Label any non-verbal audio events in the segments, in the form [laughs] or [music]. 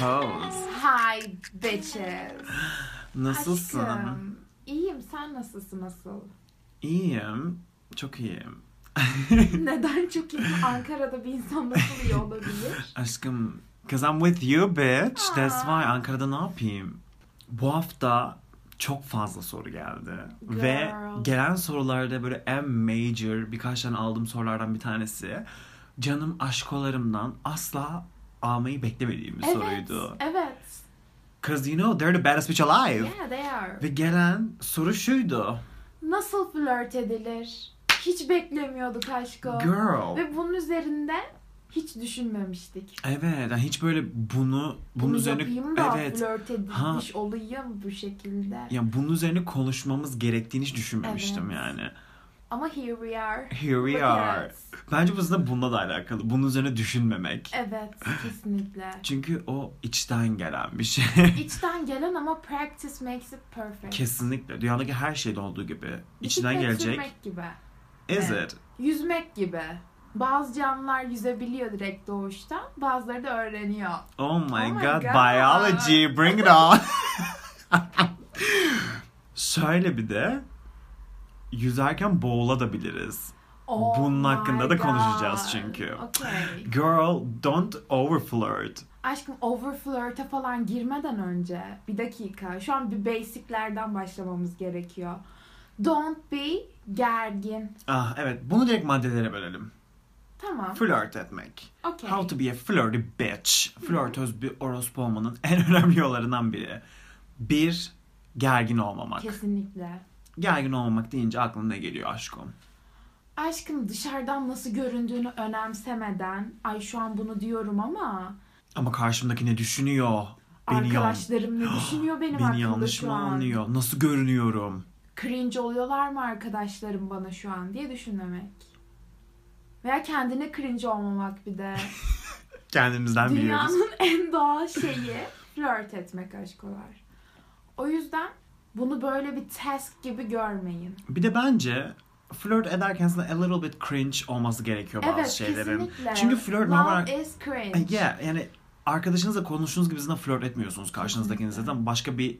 pose. Hi bitches. Nasılsın? Aşkım. İyiyim sen nasılsın nasıl? İyiyim. Çok iyiyim. [laughs] Neden çok iyi? Ankara'da bir insan nasıl iyi olabilir? Aşkım, cause I'm with you bitch. That's why Aa. Ankara'da ne yapayım? Bu hafta çok fazla soru geldi. Girl. Ve gelen sorularda böyle en major birkaç tane aldığım sorulardan bir tanesi. Canım aşkolarımdan asla almayı beklemediğim bir evet. soruydu. Evet. Cause you know they're the baddest bitch alive. Yeah they are. Ve gelen soru şuydu. Nasıl flört edilir? Hiç beklemiyorduk aşkım. Girl. Ve bunun üzerinde hiç düşünmemiştik. Evet, yani hiç böyle bunu bunun Bunu üzerine yapayım da evet. flört edilmiş Ha. olayım bu şekilde. Ya bunun üzerine konuşmamız gerektiğini hiç düşünmemiştim Evet. yani. Ama here we are. Here we are. at. Bence bu aslında bununla da alakalı. Bunun üzerine düşünmemek. Evet kesinlikle. [laughs] Çünkü o içten gelen bir şey. [laughs] İçten gelen ama practice makes it perfect. Kesinlikle. Dünyadaki her şeyde olduğu gibi. içinden Bisiklet gelecek. sürmek gibi. Is Evet. it? Yüzmek gibi. Bazı canlılar yüzebiliyor direkt doğuştan. Bazıları da öğreniyor. Oh my, Oh my god, God. biology, bring it on. [laughs] Şöyle bir de yüzerken boğulabiliriz. Oh Bunun hakkında da God. konuşacağız çünkü. Okay. Girl, don't overflirt. Aşkım over flirt'e falan girmeden önce bir dakika. Şu an bir basiclerden başlamamız gerekiyor. Don't be gergin. Ah evet, bunu direkt maddelere bölelim. Tamam. Flirt etmek. Okay. How to be a flirty bitch. Flörtöz bir orospu olmanın [laughs] en önemli yollarından biri. Bir, gergin olmamak. Kesinlikle. Gergin olmamak deyince aklına ne geliyor aşkım? Aşkım dışarıdan nasıl göründüğünü önemsemeden ay şu an bunu diyorum ama Ama karşımdaki ne düşünüyor? Beni, yan- arkadaşlarım ne [gasps] düşünüyor benim beni hakkımda yanlış şu mı an? anlıyor? Nasıl görünüyorum? Cringe oluyorlar mı arkadaşlarım bana şu an diye düşünmemek. Veya kendine cringe olmamak bir de. [laughs] Kendimizden biliyoruz. Dünyanın en doğal şeyi [laughs] flört etmek aşkolar. O yüzden bunu böyle bir task gibi görmeyin. Bir de bence flört ederken sana a little bit cringe olması gerekiyor bazı evet şeylerin. kesinlikle. Çünkü flört Love normal... is cringe. Yeah, yani arkadaşınızla konuştuğunuz gibi zaten flört etmiyorsunuz karşınızdakiniz Kesinlikle. zaten başka bir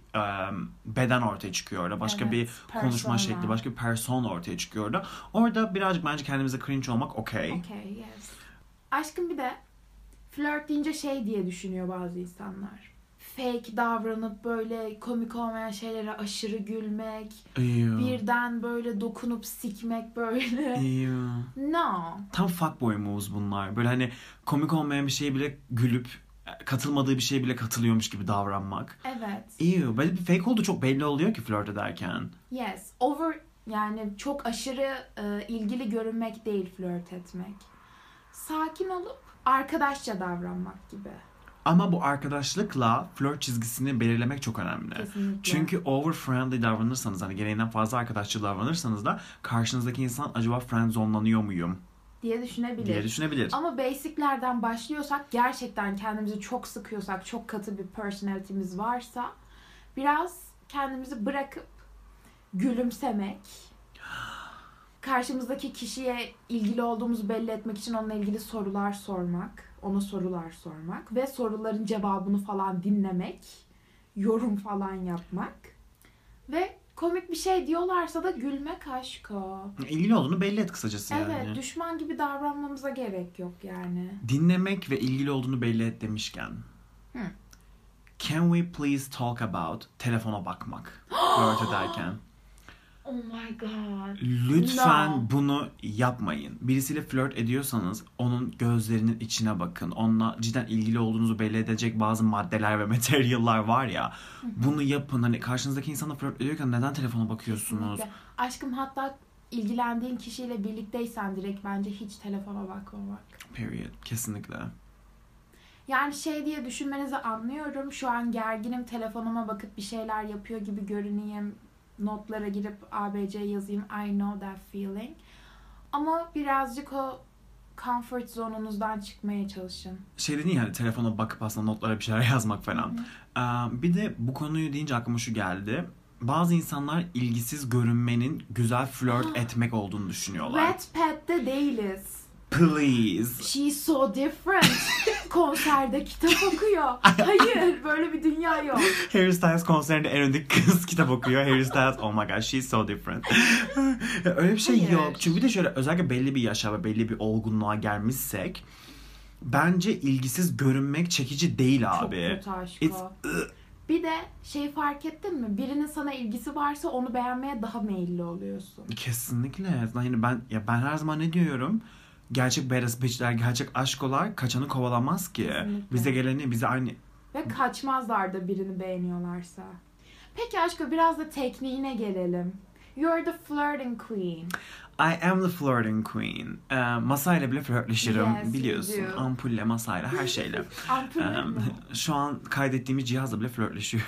um, beden ortaya çıkıyor orada başka Evet, bir konuşma persona. şekli başka bir persona ortaya çıkıyor orada orada birazcık bence kendimize cringe olmak okey Okay, yes. Aşkım bir de flört deyince şey diye düşünüyor bazı insanlar. Fake davranıp böyle komik olmayan şeylere aşırı gülmek, Ew. birden böyle dokunup sikmek böyle. Ew. No. tam fuckboy moves bunlar böyle hani komik olmayan bir şeye bile gülüp katılmadığı bir şeye bile katılıyormuş gibi davranmak Evet. Ew. Böyle bir fake olduğu çok belli oluyor ki flört ederken Yes. Over yani çok aşırı e, ilgili görünmek değil flört etmek. Sakin olup arkadaşça davranmak gibi. Ama bu arkadaşlıkla flört çizgisini belirlemek çok önemli Kesinlikle. Çünkü over friendly davranırsanız hani gereğinden fazla arkadaşçı davranırsanız da karşınızdaki insan acaba friend zone'lanıyor muyum diye düşünebilir. diye düşünebilir. Ama basiclerden başlıyorsak gerçekten kendimizi çok sıkıyorsak çok katı bir personality'miz varsa biraz kendimizi bırakıp gülümsemek karşımızdaki kişiye ilgili olduğumuzu belli etmek için onunla ilgili sorular sormak, ona sorular sormak ve soruların cevabını falan dinlemek, yorum falan yapmak ve komik bir şey diyorlarsa da gülmek aşko. İlgili olduğunu belli et kısacası Evet, yani. düşman gibi davranmamıza gerek yok yani. Dinlemek ve ilgili olduğunu belli et demişken. Hı. Can we please talk about telefona bakmak [gasps] flört ederken? Oh my god. Lütfen No. bunu yapmayın. Birisiyle flört ediyorsanız onun gözlerinin içine bakın. Onunla cidden ilgili olduğunuzu belli edecek bazı maddeler ve [laughs] materyallar var ya. Bunu yapın. Hani karşınızdaki insanla flört ediyorken neden telefona bakıyorsunuz? Kesinlikle. Aşkım hatta ilgilendiğin kişiyle birlikteysen direkt bence hiç telefona bakmamak. Period. Kesinlikle. Yani şey diye düşünmenizi anlıyorum. Şu an gerginim telefonuma bakıp bir şeyler yapıyor gibi görüneyim. Notlara girip ABC yazayım. I know that feeling. Ama birazcık o comfort zonunuzdan çıkmaya çalışın. Şey dedin ya hani telefona bakıp aslında notlara bir şeyler [laughs] yazmak falan. Ee, bir de bu konuyu deyince aklıma şu geldi. Bazı insanlar ilgisiz görünmenin güzel flört [gasps] etmek olduğunu düşünüyorlar. Wattpad'de değiliz. Please. She's so different. [laughs] Konserde kitap okuyor. Hayır böyle bir dünya yok. Harry Styles konserinde en öndeki kız kitap okuyor. Harry Styles oh my god she's so different. [laughs] Öyle bir şey Hayır. yok. Çünkü bir de şöyle özellikle belli bir yaşa ve belli bir olgunluğa gelmişsek bence ilgisiz görünmek çekici değil abi. Çok kötü It's-. Bir de şey fark ettin mi? Birinin sana ilgisi varsa onu beğenmeye daha meyilli oluyorsun. Kesinlikle. Yani ben ya ben her zaman ne diyorum? Gerçek badass bitchler, gerçek aşkolar kaçanı kovalamaz ki. Kesinlikle. Bize geleni bize aynı Ve kaçmazlar da birini beğeniyorlarsa. Peki aşkım biraz da tekniğine gelelim. You're the flirting queen. I am the flirting queen. Ee, masayla bile flörtleşirim Yes, biliyorsun. Ampulle, masayla, her şeyle. [laughs] Mü? şu an kaydettiğimiz cihazla bile flörtleşiyor.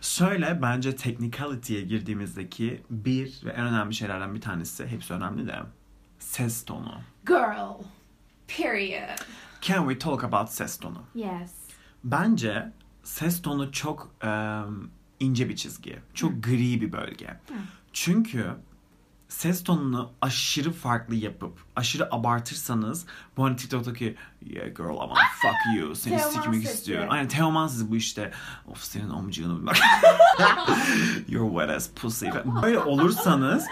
Şöyle [laughs] bence technicality'ye girdiğimizdeki bir ve en önemli şeylerden bir tanesi, hepsi önemli de ses tonu. Girl. Period. Can we talk about ses tonu? Yes. Bence ses tonu çok em, ince bir çizgi. Çok gri bir bölge. Çünkü ses tonunu aşırı farklı yapıp aşırı abartırsanız bu hani TikTok'taki yeah girl I wanna fuck you seni sikmek istiyorum. Aynen Teoman sesi bu işte. Of senin omcuğunu. [laughs] [laughs] You're wet as pussy. Böyle olursanız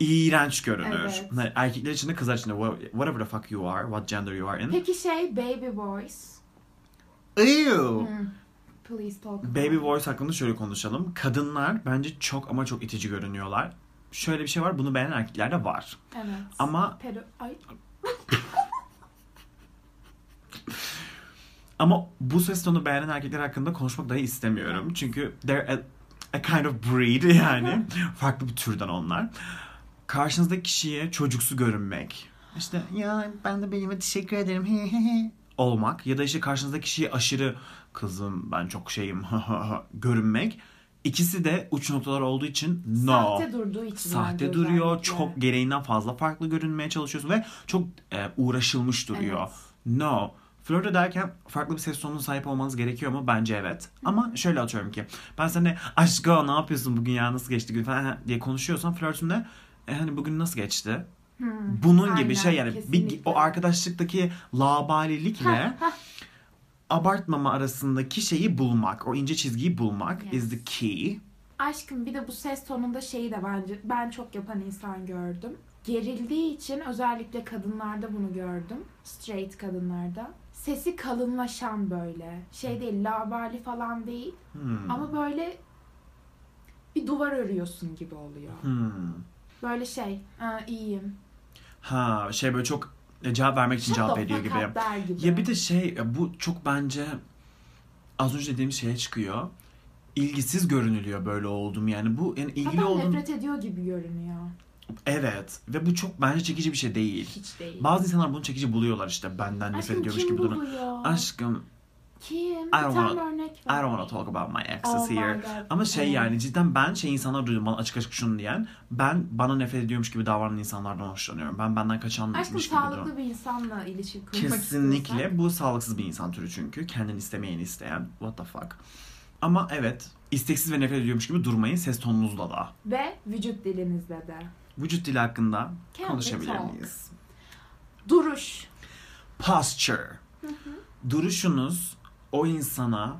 iğrenç görünür. Evet. Hani Erkekler için de kızlar için de wha- whatever the fuck you are, what gender you are in. Peki şey baby voice. Ew. Hmm. Please talk Baby voice hakkında şöyle konuşalım. Kadınlar bence çok ama çok itici görünüyorlar. Şöyle bir şey var, bunu beğenen erkekler de var. Evet. Ama Pedo... Ay. [laughs] ama bu ses tonu beğenen erkekler hakkında konuşmak dahi istemiyorum. Çünkü they're a, a kind of breed yani. [laughs] Farklı bir türden onlar. Karşınızdaki kişiye çocuksu görünmek. İşte ya ben de benim teşekkür ederim olmak ya da işte karşınızdaki kişiye aşırı kızım ben çok şeyim [laughs] görünmek. İkisi de uç noktalar olduğu için no. Sahte durduğu için. Sahte duruyor. özellikle. Çok gereğinden fazla farklı görünmeye çalışıyorsun ve çok e, uğraşılmış duruyor. Evet. No. Flört ederken farklı bir ses tonuna sahip olmanız gerekiyor mu? Bence evet. Ama şöyle atıyorum ki ben seninle aşkı ne yapıyorsun bugün ya nasıl geçti gün falan diye konuşuyorsam flörtümde e, hani bugün nasıl geçti? Hmm. Bunun gibi Aynen, şey yani bir, o arkadaşlıktaki labalilikle abartmama arasındaki şeyi bulmak, o ince çizgiyi bulmak Yes. is the key. Aşkım bir de bu ses tonunda şeyi de bence ben çok yapan insan gördüm. Gerildiği için özellikle kadınlarda bunu gördüm. Straight kadınlarda. Sesi kalınlaşan böyle. Şey değil labali falan değil. Hmm. Ama böyle bir duvar örüyorsun gibi oluyor. Hmm. Böyle şey Aa, iyiyim. Ha şey böyle çok e, cevap vermek için Shut cevap fuck gibi. der gibi. Ya bir de şey ya bu çok bence az önce dediğimiz şeye çıkıyor. İlgisiz görünülüyor böyle oldum yani bu yani ilgili Hatta oldum. nefret ediyor gibi görünüyor. Evet ve bu çok bence çekici bir şey değil. Hiç değil. Bazı insanlar bunu çekici buluyorlar işte benden nefret Aşkım ediyormuş kim gibi durum. buluyor? Aşkım Kim? Bir don't wanna- örnek I ver. don't want to talk about my exes Oh my here. God. Ama şey Evet. yani cidden ben şey insanlar duydum bana açık açık şunu diyen. Ben bana nefret ediyormuş gibi davranan insanlardan hoşlanıyorum. Ben benden kaçanmış gibi durum. sağlıklı bir insanla ilişki kurmak Kesinlikle. istiyorsan. Bu sağlıksız bir insan türü çünkü. Kendini istemeyeni isteyen. What the fuck. Ama evet isteksiz ve nefret ediyormuş gibi durmayın ses tonunuzla da. Ve vücut dilinizle de. Vücut dili hakkında Can konuşabilir miyiz? Duruş. Posture. Duruşunuz o insana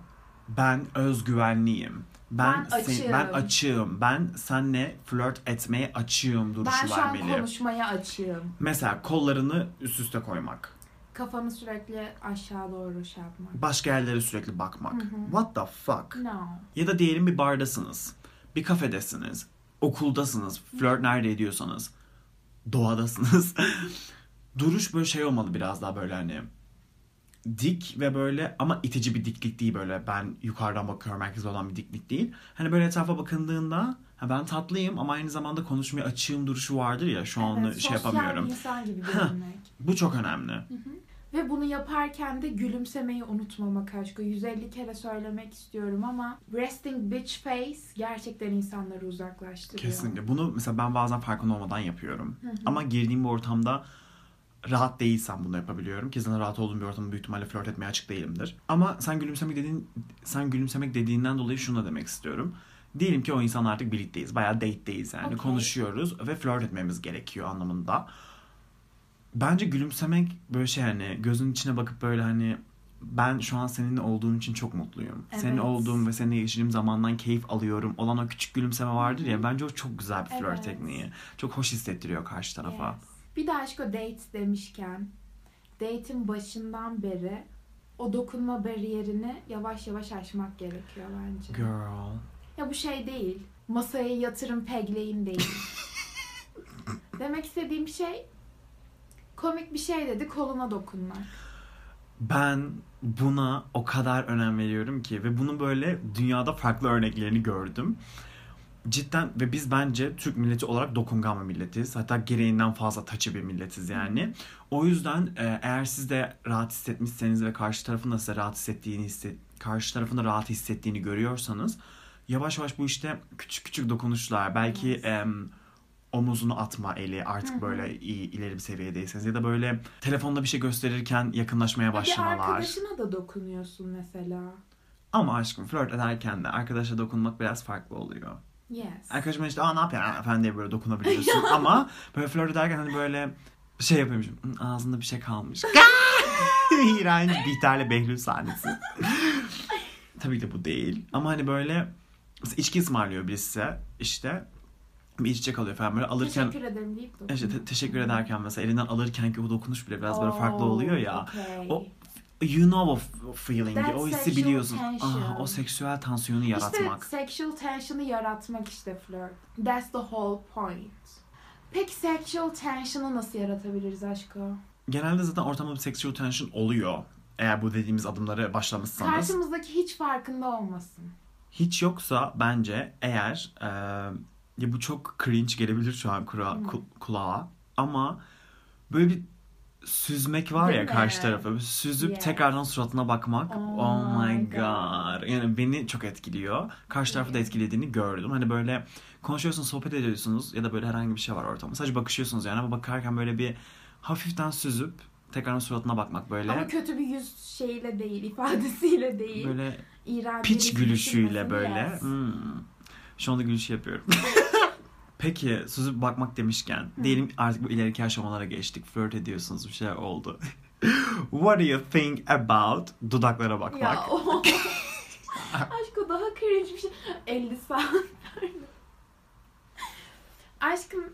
ben özgüvenliyim. Ben Ben sen- açığım. ben açığım. Ben senle flört etmeye açığım duruşu Ben şu an vermeli. konuşmaya açığım. Mesela kollarını üst üste koymak. Kafanı sürekli aşağı doğru şey yapmak. Başka yerlere sürekli bakmak. What the fuck? No. Ya da diyelim bir bardasınız. Bir kafedesiniz. Okuldasınız. Flört nerede ediyorsanız. Doğadasınız. [laughs] Duruş böyle şey olmalı biraz daha böyle hani dik ve böyle ama itici bir diklik değil böyle ben yukarıdan bakıyorum herkes olan bir diklik değil. Hani böyle etrafa bakındığında ha ben tatlıyım ama aynı zamanda konuşmaya açığım duruşu vardır ya şu an Evet, şey yapamıyorum. insan gibi görünmek. Bu çok önemli. Ve bunu yaparken de gülümsemeyi unutmamak aşkı. 150 kere söylemek istiyorum ama resting bitch face gerçekten insanları uzaklaştırıyor. Kesinlikle. Bunu mesela ben bazen farkında olmadan yapıyorum. Ama girdiğim bir ortamda rahat değilsem bunu yapabiliyorum. Ki zaten rahat olduğum bir ortamda büyük ihtimalle flört etmeye açık değilimdir. Ama sen gülümsemek dediğin sen gülümsemek dediğinden dolayı şunu da demek istiyorum. Diyelim ki o insanla artık birlikteyiz. Bayağı date'deyiz yani. Okey. Konuşuyoruz ve flört etmemiz gerekiyor anlamında. bence gülümsemek böyle şey hani gözünün içine bakıp böyle hani ben şu an seninle olduğum için çok mutluyum. Evet. Seninle olduğum ve seninle geçirdiğim zamandan keyif alıyorum. Olan o küçük gülümseme vardır ya bence o çok güzel bir flört Evet. tekniği. Çok hoş hissettiriyor karşı tarafa. Yes. Bir de aşk o date demişken date'in başından beri o dokunma bariyerini yavaş yavaş aşmak gerekiyor bence. Girl. Ya bu şey değil. Masaya yatırın pegleyin değil. [laughs] Demek istediğim şey komik bir şey dedi koluna dokunmak. Ben buna o kadar önem veriyorum ki ve bunun böyle dünyada farklı örneklerini gördüm. Cidden ve biz bence Türk milleti olarak dokungan bir milletiz. Hatta gereğinden fazla taçı bir milletiz yani. O yüzden e, eğer siz de rahat hissetmişseniz ve karşı tarafın da size rahat hissettiğini hisset, karşı tarafın da rahat hissettiğini görüyorsanız yavaş yavaş bu işte küçük küçük dokunuşlar belki Evet. em, omuzunu atma eli artık Hı hı. böyle iyi, ileri bir seviyedeyseniz ya da böyle telefonda bir şey gösterirken yakınlaşmaya Bir başlamalar. arkadaşına da dokunuyorsun mesela. Ama aşkım flört ederken de arkadaşa dokunmak biraz farklı oluyor. Yes. Arkadaşıma işte aa ne yapıyorsun efendim diye böyle dokunabiliyorsun [laughs] ama böyle flört ederken hani böyle şey yapıyormuşum "Hı, ağzında bir şey kalmış. [laughs] [laughs] İğrenç Bihter'le Behlül sahnesi. Tabii ki bu değil ama hani böyle içki ısmarlıyor birisi işte bir içecek alıyor falan böyle alırken Teşekkür ederim deyip işte te- teşekkür ederken mesela elinden alırken ki o dokunuş bile biraz böyle farklı oluyor ya. Okay. O you know of feeling That o hissi sexual biliyorsun. tension. Ah, o seksüel tansiyonu yaratmak. İşte sexual tension'ı yaratmak işte flirt. That's the whole point. Peki sexual tension'ı nasıl yaratabiliriz aşkı? Genelde zaten ortamda bir sexual tension oluyor. Eğer bu dediğimiz adımları başlamışsanız. Karşımızdaki hiç farkında olmasın. Hiç yoksa bence eğer e, ya bu çok cringe gelebilir şu an kura, ku- kulağa ama böyle bir süzmek var Değil ya mi? karşı tarafa. Süzüp Yes. tekrardan suratına bakmak. Oh Oh, my god. God. Yani beni çok etkiliyor. Karşı tarafı da Yeah. etkilediğini gördüm. Hani böyle konuşuyorsunuz, sohbet ediyorsunuz ya da böyle herhangi bir şey var ortamda. Sadece bakışıyorsunuz yani ama bakarken böyle bir hafiften süzüp tekrardan suratına bakmak böyle. Ama kötü bir yüz şeyiyle değil, ifadesiyle değil. Böyle İğrenç piç gülüşüyle böyle. yes. Hmm. Şu anda gülüş yapıyorum. [laughs] Peki süzüp bakmak demişken diyelim artık bu ileriki aşamalara geçtik. Flört ediyorsunuz bir şeyler oldu. [laughs] What do you think about dudaklara bakmak? Ya [laughs] o. Aşkım daha cringe bir şey. 50 saat. Aşkım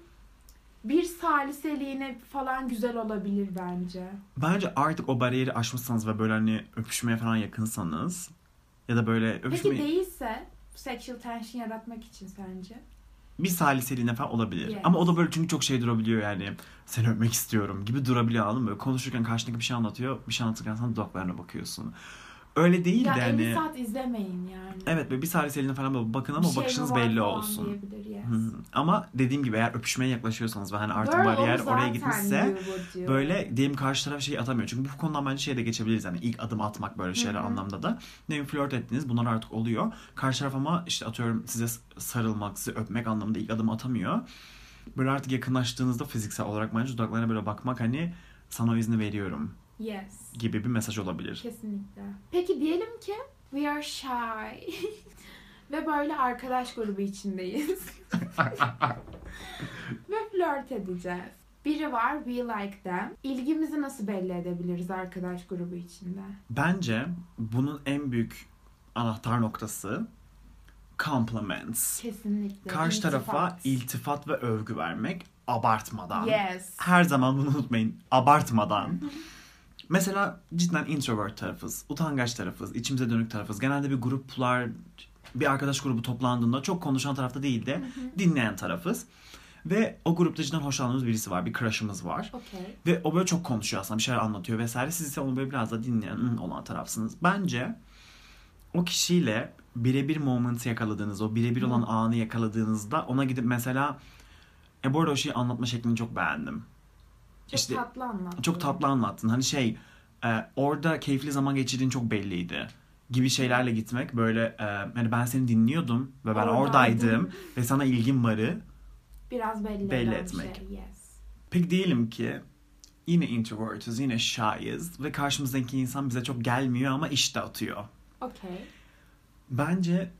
bir saliseliğine falan güzel olabilir bence. Bence artık o bariyeri aşmışsanız ve böyle hani öpüşmeye falan yakınsanız ya da böyle Peki öpüşmeye değilse sexual tension yaratmak için sence? Bir saliseliğine falan olabilir. Yes. Ama o da böyle çünkü çok şey durabiliyor yani. Seni öpmek istiyorum gibi durabiliyor anladın mı? Böyle konuşurken karşındaki bir şey anlatıyor. Bir şey anlatırken sen dudaklarına bakıyorsun. Öyle değil Ya de 50 hani. saat izlemeyin yani. Evet böyle bir saliseliğine falan böyle bakın ama Bir şey bakışınız belli falan olsun. Yes. Hı. Ama dediğim gibi eğer öpüşmeye yaklaşıyorsanız ve hani artık Girl, bariyer oraya gitmişse böyle diyelim karşı taraf şeyi atamıyor. Çünkü bu konudan bence şeye de geçebiliriz. Yani ilk adım atmak böyle şeyler Hı hı. anlamda da. Diyelim flört ettiniz bunlar artık oluyor. Karşı taraf ama işte atıyorum size sarılmak, sizi öpmek anlamında ilk adım atamıyor. Böyle artık yakınlaştığınızda fiziksel olarak bence dudaklarına böyle bakmak hani sana o izni veriyorum Yes. gibi bir mesaj olabilir. Kesinlikle. Peki diyelim ki we are shy. [laughs] Ve böyle arkadaş grubu içindeyiz. [laughs] Ve flört edeceğiz. Biri var we like them. İlgimizi nasıl belli edebiliriz arkadaş grubu içinde? Bence bunun en büyük anahtar noktası compliments. Kesinlikle. Karşı tarafa İltifat. iltifat ve övgü vermek abartmadan. Yes. Her zaman bunu unutmayın. Abartmadan. [laughs] Mesela cidden introvert tarafız, utangaç tarafız, içimize dönük tarafız. Genelde bir gruplar, bir arkadaş grubu toplandığında çok konuşan tarafta değil de dinleyen tarafız. Ve o grupta cidden hoşlandığımız birisi var, bir crush'ımız var. Okey. Ve o böyle çok konuşuyor aslında, bir şeyler anlatıyor vesaire. Siz ise onu böyle biraz da dinleyen olan tarafsınız. Bence o kişiyle birebir moment'ı yakaladığınız, o birebir olan anı yakaladığınızda ona gidip mesela e bu arada o şeyi anlatma şeklini çok beğendim. Çok İşte- tatlı anlattın. Çok tatlı anlattın. Hani şey e, orada keyifli zaman geçirdiğin çok belliydi gibi şeylerle gitmek böyle e, hani ben seni dinliyordum ve ben Oradaydım. oradaydım ve sana ilgim varı. Biraz belli, Belli etmek. Şey. Yes. Peki diyelim ki yine introvert'iz, yine shy'ız ve karşımızdaki insan bize çok gelmiyor ama işte atıyor. Okey. Bence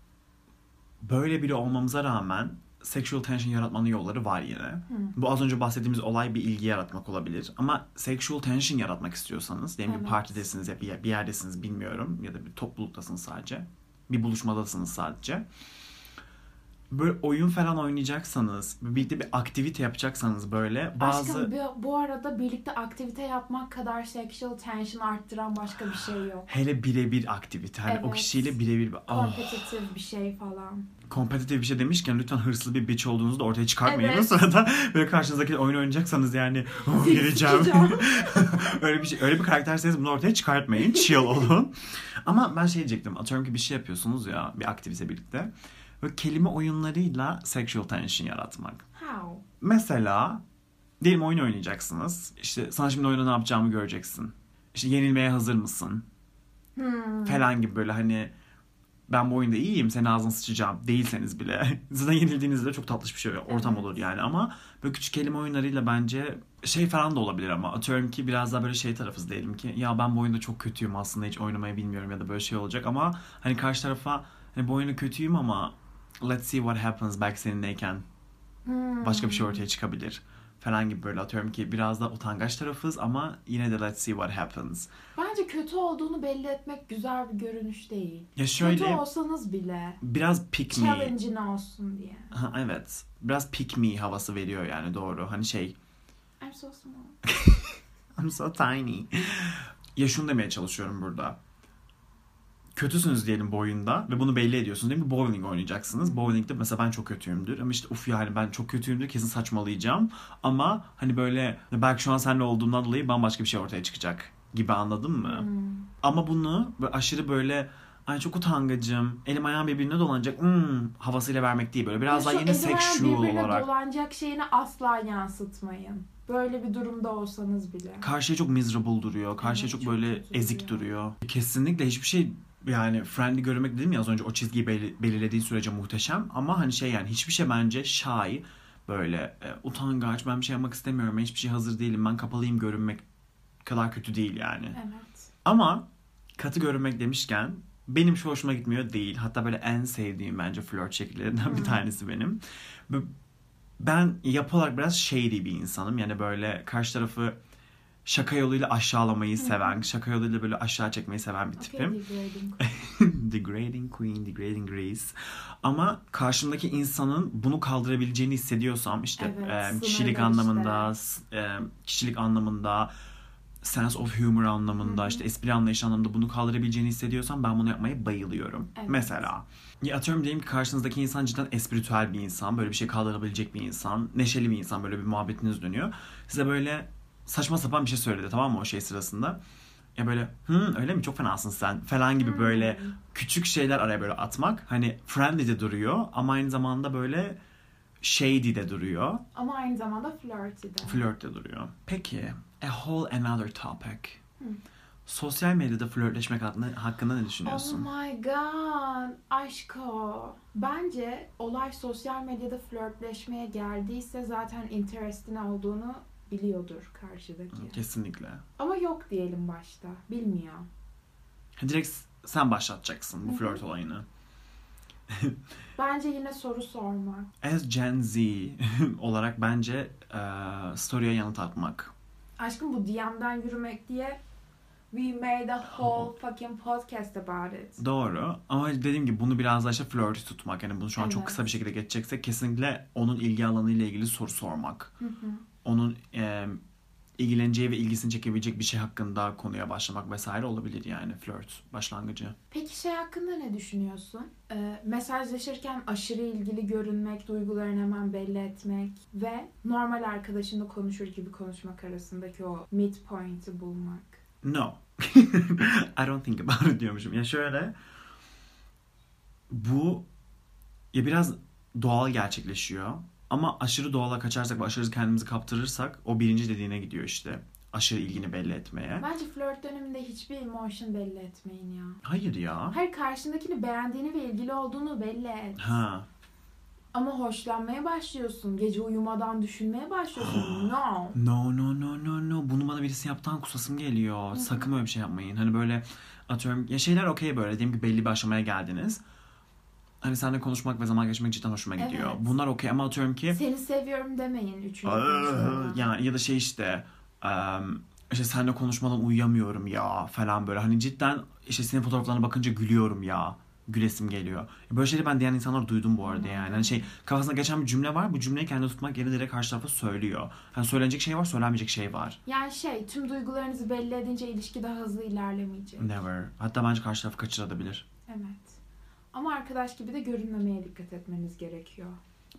böyle biri olmamıza rağmen sexual tension yaratmanın yolları var yine. Bu az önce bahsettiğimiz olay bir ilgi yaratmak olabilir. Ama sexual tension yaratmak istiyorsanız, diyelim bir Evet. partidesiniz ya bir, yer- bir yerdesiniz bilmiyorum ya da bir topluluktasınız sadece. Bir buluşmadasınız sadece. Böyle oyun falan oynayacaksanız, birlikte bir aktivite yapacaksanız böyle bazı... Aşkım bu, bu arada birlikte aktivite yapmak kadar sexual tension arttıran başka bir şey yok. [gasps] Hele birebir aktivite. Hani o Evet. kişiyle birebir... Oh, Kompetitif bir şey falan. kompetitif bir şey demişken lütfen hırslı bir bitch olduğunuzu da ortaya çıkartmayın. Evet. O sırada böyle karşınızdaki oyun oynayacaksanız yani oh, gireceğim. Sıkacağım. [laughs] [laughs] öyle bir şey, öyle bir karakterseniz bunu ortaya çıkartmayın. Chill olun. Ama ben şey diyecektim. Atıyorum ki bir şey yapıyorsunuz ya bir aktivite birlikte. Böyle kelime oyunlarıyla sexual tension yaratmak. How? Mesela diyelim oyun oynayacaksınız. İşte sana şimdi oyunda ne yapacağımı göreceksin. İşte yenilmeye hazır mısın? Hmm. Falan gibi böyle hani ben bu oyunda iyiyim senin ağzına sıçacağım değilseniz bile. [laughs] Zaten yenildiğinizde çok tatlış bir şey ortam Evet. olur yani ama böyle küçük kelime oyunlarıyla bence şey falan da olabilir ama atıyorum ki biraz daha böyle şey tarafız diyelim ki ya ben bu oyunda çok kötüyüm aslında hiç oynamayı bilmiyorum ya da böyle şey olacak ama hani karşı tarafa hani bu oyunda kötüyüm ama let's see what happens belki seninleyken Hmm. başka bir şey ortaya çıkabilir falan gibi böyle atıyorum ki biraz da utangaç tarafız ama yine de let's see what happens. Bence kötü olduğunu belli etmek güzel bir görünüş değil. Ya şöyle Kötü olsanız bile biraz pick me. challenge'in olsun diye. Ha, evet. Biraz pick me havası veriyor yani doğru. Hani şey I'm so small. [laughs] I'm so tiny. ya şunu demeye çalışıyorum burada. Kötüsünüz diyelim bu oyunda ve bunu belli ediyorsunuz değil mi? Bowling oynayacaksınız. Bowling'de mesela ben çok kötüyümdür ama işte uf yani ben çok kötüyümdür kesin saçmalayacağım. Ama hani böyle belki şu an seninle olduğumdan dolayı bambaşka bir şey ortaya çıkacak gibi anladın mı? Hmm. Ama bunu böyle aşırı böyle ay çok utangacım, elim ayağım birbirine dolanacak hmm, havasıyla vermek değil. Böyle biraz Ya daha şu yine elim ayağım sexual birbirine olarak. dolanacak şeyini asla yansıtmayın. Böyle bir durumda olsanız bile. Karşıya çok miserable duruyor. Karşıya Evet, çok, çok böyle ezik duruyor. duruyor. Kesinlikle hiçbir şey yani friendly görmek dedim ya az önce o çizgiyi beli- belirlediği sürece muhteşem ama hani şey yani hiçbir şey bence shy böyle e, utangaç ben bir şey yapmak istemiyorum ben hiçbir şey hazır değilim ben kapalıyım görünmek kadar kötü değil yani. Evet. Ama katı görünmek demişken benim şu hoşuma gitmiyor değil. Hatta böyle en sevdiğim bence flört şekillerinden bir tanesi benim. Ben yapı olarak biraz shady bir insanım. Yani böyle karşı tarafı şaka yoluyla aşağılamayı seven, şaka yoluyla böyle aşağı çekmeyi seven bir Okay, tipim. degrading. [laughs] degrading queen, degrading grace. Ama karşımdaki insanın bunu kaldırabileceğini hissediyorsam işte Evet, e, kişilik anlamında, e, kişilik anlamında, sense of humor anlamında, Hı hı. işte espri anlayışı anlamında bunu kaldırabileceğini hissediyorsam ben bunu yapmaya bayılıyorum. Evet. Mesela ya atıyorum diyelim ki karşınızdaki insan cidden espritüel bir insan, böyle bir şey kaldırabilecek bir insan, neşeli bir insan, böyle bir muhabbetiniz dönüyor. Size böyle saçma sapan bir şey söyledi tamam mı o şey sırasında. Ya böyle hı öyle mi çok fenasın sen falan gibi böyle küçük şeyler araya böyle atmak hani friendly de duruyor ama aynı zamanda böyle shady de duruyor. Ama aynı zamanda flirty de. Flirt de duruyor. Peki a whole another topic. Hı. Sosyal medyada flörtleşmek hakkında, hakkında ne Oh düşünüyorsun? my god. Aşko. Bence olay sosyal medyada flörtleşmeye geldiyse zaten interestin olduğunu biliyordur karşıdaki. Kesinlikle. Ama yok diyelim başta. Bilmiyor. Direkt sen başlatacaksın bu hı. flört olayını. [laughs] Bence yine soru sormak. As Gen Z [laughs] olarak bence e, story'e yanıt atmak. Aşkım bu DM'den yürümek diye we made a whole fucking podcast about it. Doğru ama dediğim gibi bunu biraz daha işte flörtü tutmak. Yani bunu şu an çok Evet. kısa bir şekilde geçeceksek kesinlikle onun ilgi alanıyla ilgili soru sormak. Hı hı. Onun e, ilgileneceği ve ilgisini çekebilecek bir şey hakkında konuya başlamak vesaire olabilir yani flört başlangıcı. Peki şey hakkında ne düşünüyorsun? Ee, mesajlaşırken aşırı ilgili görünmek, duygularını hemen belli etmek ve normal arkadaşınla konuşur gibi konuşmak arasındaki o midpoint'i bulmak. No. [laughs] I don't think about it diyormuşum. Ya şöyle bu ya biraz doğal gerçekleşiyor. Ama aşırı doğala kaçarsak ve aşırı kendimizi kaptırırsak o birinci dediğine gidiyor işte. Aşırı ilgini belli etmeye. Bence flört döneminde hiçbir emotion belli etmeyin ya. Hayır ya. Her karşındakini beğendiğini ve ilgili olduğunu belli et. Ha. Ama hoşlanmaya başlıyorsun. Gece uyumadan düşünmeye başlıyorsun. [gasps] no. No no no no no. Bunu bana birisi yaptan kusasım geliyor. Sakın öyle bir şey yapmayın. Hani böyle atıyorum ya şeyler okey böyle. Diyelim ki belli bir aşamaya geldiniz. hani seninle konuşmak ve zaman geçirmek cidden hoşuma gidiyor. Evet. Bunlar okey ama atıyorum ki Seni seviyorum demeyin üçüncü yani ya da şey işte em, işte seninle konuşmadan uyuyamıyorum ya falan böyle hani cidden işte senin fotoğraflarına bakınca gülüyorum ya gülesim geliyor. Böyle şeyleri ben diyen insanlar duydum bu arada yani. Hani şey kafasında geçen bir cümle var. Bu cümleyi kendine tutmak yerine direkt karşı tarafa söylüyor. Hani söylenecek şey var, söylenmeyecek şey var. Yani şey tüm duygularınızı belli edince ilişki daha hızlı ilerlemeyecek. Never. Hatta bence karşı tarafı kaçırabilir. Evet. Ama arkadaş gibi de görünmemeye dikkat etmeniz gerekiyor.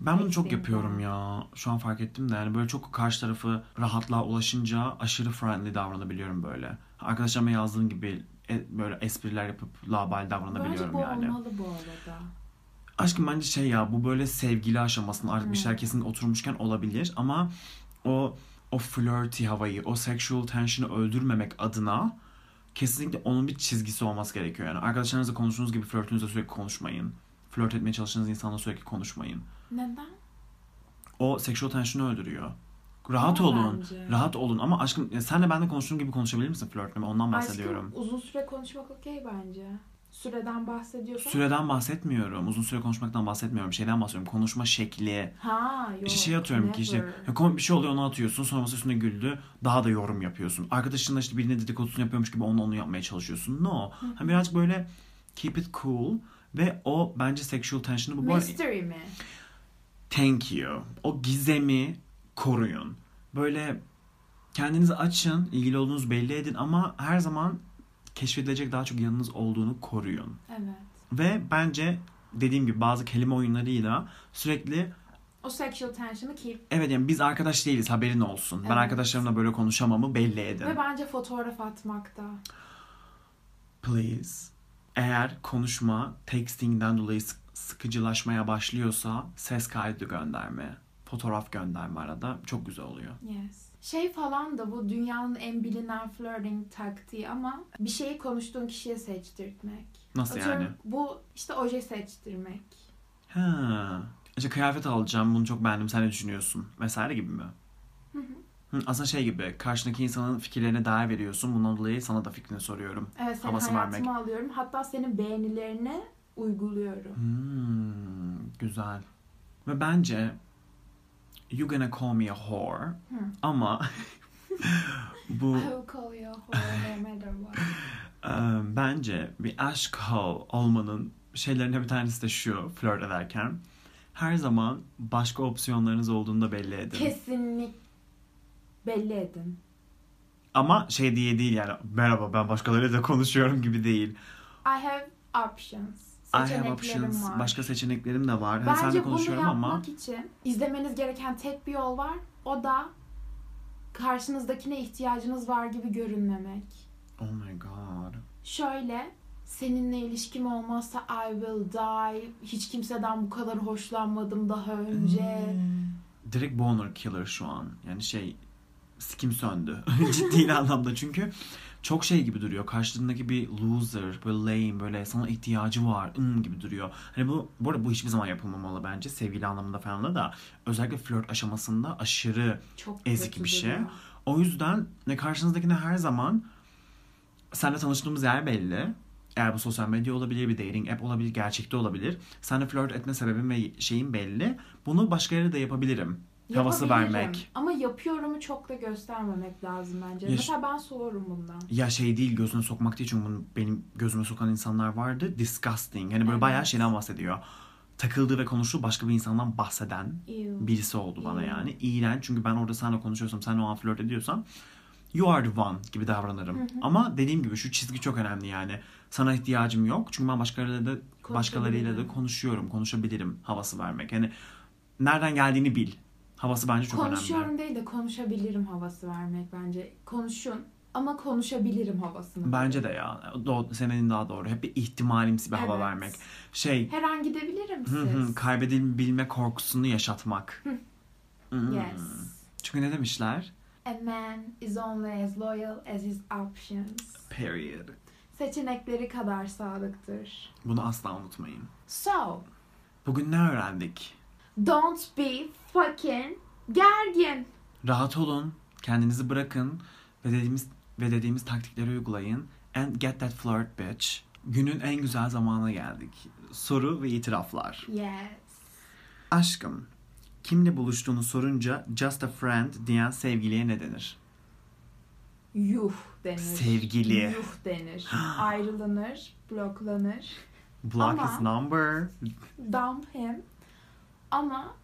Ben bunu çok yapıyorum ya. Şu an fark ettim de yani böyle çok karşı tarafı rahatlığa ulaşınca aşırı friendly davranabiliyorum böyle. Arkadaşlarıma yazdığım gibi e- böyle espriler yapıp labal Bence davranabiliyorum bu yani. olmalı bu arada. Aşkım bence şey ya bu böyle sevgili aşamasında artık bir Hmm. şeyler kesin oturmuşken olabilir ama o o flirty havayı, o sexual tension'ı öldürmemek adına kesinlikle onun bir çizgisi olması gerekiyor yani. Arkadaşlarınızla konuştuğunuz gibi flörtünüzle sürekli konuşmayın. Flört etmeye çalıştığınız insanla sürekli konuşmayın. Neden? O sexual tension'ı öldürüyor. Rahat Ama olun. bence. Rahat olun ama aşkım ya senle benle konuştuğun gibi konuşabilir misin flörtle? Ondan bahsediyorum. Aşkım uzun süre konuşmak okey bence. Süreden bahsediyorsan. Süreden bahsetmiyorum. Uzun süre konuşmaktan bahsetmiyorum. Şeyden bahsediyorum. Konuşma şekli. Ha yok. İşte şey atıyorum ki işte ya komik bir şey oluyor onu atıyorsun. Sonra masa üstüne güldü. Daha da yorum yapıyorsun. Arkadaşınla işte birine dedikodusunu yapıyormuş gibi onu onu yapmaya çalışıyorsun. No. Hani birazcık böyle keep it cool. Ve o bence sexual tension'ı bu. bu Mystery mi? Thank you. O gizemi koruyun. Böyle kendinizi açın, ilgili olduğunuzu belli edin ama her zaman keşfedilecek daha çok yanınız olduğunu koruyun. Evet. Ve bence dediğim gibi bazı kelime oyunlarıyla sürekli O sexual tension'ı keep. evet yani biz arkadaş değiliz haberin olsun. Ben Evet. arkadaşlarımla böyle konuşamamı belli edin. Ve bence fotoğraf atmakta. Please. Eğer konuşma texting'den dolayı sık- sıkıcılaşmaya başlıyorsa ses kaydı gönderme, fotoğraf gönderme arada çok güzel oluyor. Yes. Şey falan da bu dünyanın en bilinen flirting taktiği ama bir şeyi konuştuğun kişiye seçtirtmek. Nasıl Atıyorum, yani? Bu işte oje seçtirmek. Ha. İşte kıyafet alacağım bunu çok beğendim sen ne düşünüyorsun? Vesaire gibi mi? Hı hı. Hı, aslında şey gibi karşındaki insanın fikirlerine değer veriyorsun. Bundan dolayı sana da fikrini soruyorum. Evet senin Havası hayatıma vermek. alıyorum. Hatta senin beğenilerini uyguluyorum. Hmm, güzel. Ve bence You gonna call me a whore Hı. ama [laughs] bu I will call you a whore no matter what. [laughs] e, bence bir aşk hole olmanın şeylerinden bir tanesi de şu flört ederken her zaman başka opsiyonlarınız olduğunu da belli edin. Kesinlik belli edin. Ama şey diye değil yani merhaba ben başkalarıyla da konuşuyorum gibi değil. I have options. I have options. var. Başka seçeneklerim de var. Hani Bence senle bunu yapmak ama için izlemeniz gereken tek bir yol var. O da karşınızdakine ihtiyacınız var gibi görünmemek. oh my god. Şöyle seninle ilişkim olmazsa I will die. Hiç kimseden bu kadar hoşlanmadım daha önce. Hmm. Direkt boner killer şu an. Yani şey sikim söndü. [laughs] Ciddi anlamda çünkü çok şey gibi duruyor. Karşılığındaki bir loser, böyle lame, böyle sana ihtiyacı var ım gibi duruyor. Hani bu, bu arada bu hiçbir zaman yapılmamalı bence. Sevgili anlamında falan da da. Özellikle flört aşamasında aşırı Çok Ezik bir şey. duruyor. O yüzden ne karşınızdakine her zaman seninle tanıştığımız yer belli. Eğer bu sosyal medya olabilir, bir dating app olabilir, gerçekte olabilir. Seninle flört etme sebebim ve şeyim belli. Bunu başka yere de yapabilirim. Havası vermek. Ama yapıyorumu çok da göstermemek lazım bence. Ya- Mesela ben soğurum bundan. Ya şey değil gözüne sokmak değil çünkü bunu benim gözüme sokan insanlar vardı. Disgusting. Yani böyle Evet. bayağı şeyden bahsediyor. Takıldığı ve konuştuğu başka bir insandan bahseden Ew. birisi oldu bana yani. İğrenç çünkü ben orada seninle konuşuyorsam, sen o an flört ediyorsam you are the one gibi davranırım. Hı hı. Ama dediğim gibi şu çizgi çok önemli yani. Sana ihtiyacım yok. Çünkü ben başkalarıyla da başkalarıyla da konuşuyorum, konuşabilirim havası vermek. Yani nereden geldiğini bil. Havası bence çok Konuşuyorum önemli. değil de konuşabilirim havası vermek bence. Konuşun ama konuşabilirim havasını. Bence de ya. Do- senin daha doğru. Hep bir ihtimalimsi bir hava Evet. vermek. Şey, Her an gidebilirim hı hı, siz. kaybedilme korkusunu yaşatmak. Hmm. Yes. Çünkü ne demişler? A man is only as loyal as his options. Period. Seçenekleri kadar sadıktır. Bunu asla unutmayın. So, Bugün ne öğrendik? Don't be fucking gergin. Rahat olun, kendinizi bırakın ve dediğimiz ve dediğimiz taktikleri uygulayın. And get that flirt bitch. Günün en güzel zamanına geldik. Soru ve itiraflar. Yes. Aşkım, kimle buluştuğunu sorunca just a friend diyen sevgiliye ne denir? Yuh denir. Sevgili. Yuh denir. [gasps] Ayrılınır, bloklanır. Block Ama- his number. Dump him. Ama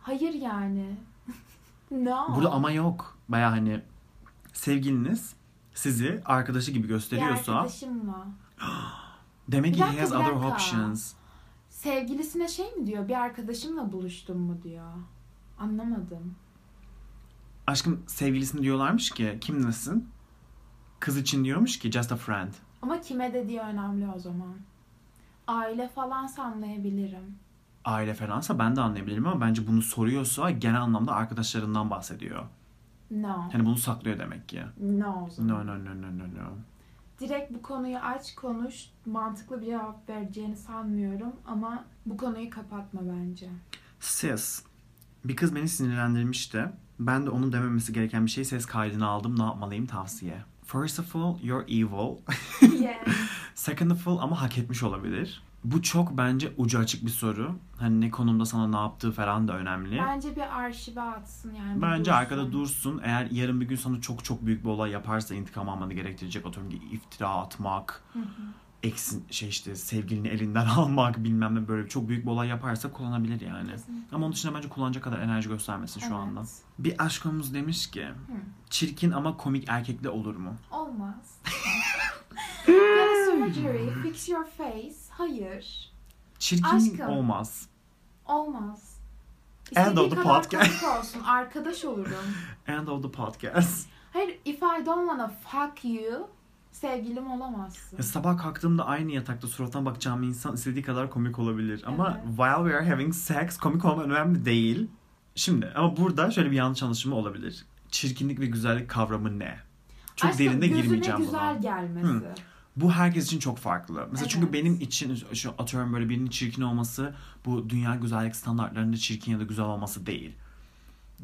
hayır yani. [laughs] no. Burada ama yok. Baya hani sevgiliniz sizi arkadaşı gibi Bir gösteriyorsa arkadaşımla. [gasps] demek ki he has other options. Sevgilisine şey mi diyor? Bir arkadaşımla buluştum mu diyor. Anlamadım. Aşkım sevgilisine diyorlarmış ki kimlesin? Kız için diyormuş ki just a friend. Ama kime dediği önemli o zaman. Aile falan anlayabilirim. Aile falansa ben de anlayabilirim ama bence bunu soruyorsa genel anlamda arkadaşlarından bahsediyor. No. Hani bunu saklıyor demek ki. No. No no no no no no. Direkt bu konuyu aç konuş. Mantıklı bir cevap vereceğini sanmıyorum. Ama bu konuyu kapatma bence. Sis. Bir kız beni sinirlendirmişti. Ben de onun dememesi gereken bir şey ses kaydını aldım. Ne yapmalıyım tavsiye. First of all, you're evil. [laughs] yes. Second of all ama hak etmiş olabilir. Bu çok bence ucu açık bir soru. Hani ne konumda sana ne yaptığı falan da önemli. Bence bir arşive atsın yani. Bence dursun. arkada dursun. Eğer yarın bir gün sana çok çok büyük bir olay yaparsa intikam almanı gerektirecek. Atıyorum ki iftira atmak, Hı hı. eksin şey işte sevgilini elinden [laughs] almak bilmem ne böyle çok büyük bir olay yaparsa kullanabilir yani. Kesinlikle. Ama onun dışında bence kullanacak kadar enerji göstermesin şu Evet. anda. Bir aşkımız demiş ki çirkin ama komik erkekle olur mu? Olmaz. [laughs] Surgery, fix your face. Hayır. Çirkin Aşkım. olmaz. Olmaz. End İstediği of the kadar podcast. komik olsun. Arkadaş olurum. [laughs] End of the podcast. Hayır, if I don't wanna fuck you, sevgilim olamazsın. Ya sabah kalktığımda aynı yatakta suratına bakacağım insan istediği kadar komik olabilir. Ama Evet. while we are having sex komik olman önemli değil. Şimdi ama burada şöyle bir yanlış anlaşılma olabilir. Çirkinlik ve güzellik kavramı ne? Çok Aşkım, derinde gözüne girmeyeceğim güzel buna. gelmesi. Hı. Bu herkes için çok farklı. Mesela çünkü Evet. benim için şu atıyorum böyle birinin çirkin olması bu dünya güzellik standartlarında çirkin ya da güzel olması değil.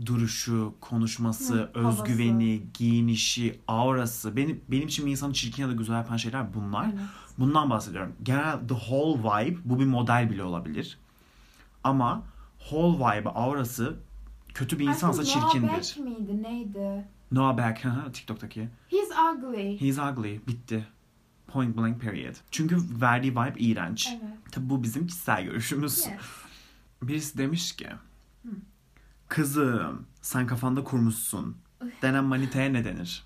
Duruşu, konuşması, Hı, havası. özgüveni, giyinişi, aurası. Benim benim için bir insanı çirkin ya da güzel yapan şeyler bunlar. Evet. Bundan bahsediyorum. Genel the whole vibe bu bir model bile olabilir. Ama whole vibe, aurası kötü bir insansa Noah çirkindir. Beck miydi? Neydi? Noah Beck, TikTok'taki. He's ugly. He's ugly. Bitti. Point blank period. Çünkü verdiği vibe iğrenç. Evet. Tabi bu bizim kişisel görüşümüz. Yes. Birisi demiş ki Kızım sen kafanda kurmuşsun. Denen manitaya ne denir?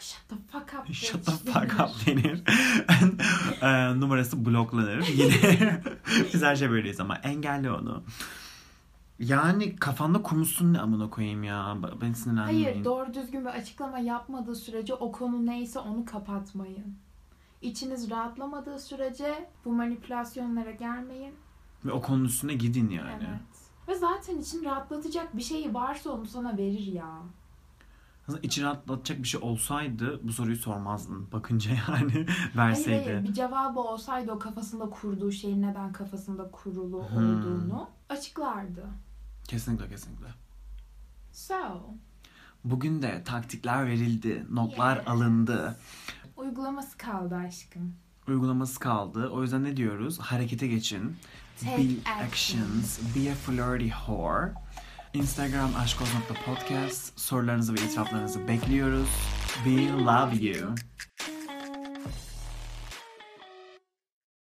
Shut the fuck up. Shut the fuck up denir. [laughs] e, numarası bloklanır. [laughs] Yine [laughs] biz her şey böyleyiz ama engelle onu. Yani kafanda kurmuşsun ne amına koyayım ya. Ben sinirlenmeyin. Hayır doğru düzgün bir açıklama yapmadığı sürece o konu neyse onu kapatmayın. İçiniz rahatlamadığı sürece bu manipülasyonlara gelmeyin. Ve o konunun üstüne gidin yani. Evet. Ve zaten için rahatlatacak bir şey varsa onu sana verir ya. Aslında içini atlatacak bir şey olsaydı bu soruyu sormazdın. Bakınca [laughs] yani Hayır verseydi. hayır bir cevabı olsaydı o kafasında kurduğu şeyin neden kafasında kurulu Hmm. olduğunu açıklardı. Kesinlikle kesinlikle. So, Bugün de taktikler verildi, notlar Yeah. alındı, uygulaması kaldı aşkım. uygulaması kaldı. O yüzden ne diyoruz? Harekete geçin. Take Be action. actions. Be a flirty whore. Instagram aşkoz.podcast. Sorularınızı ve itiraflarınızı bekliyoruz. We love you.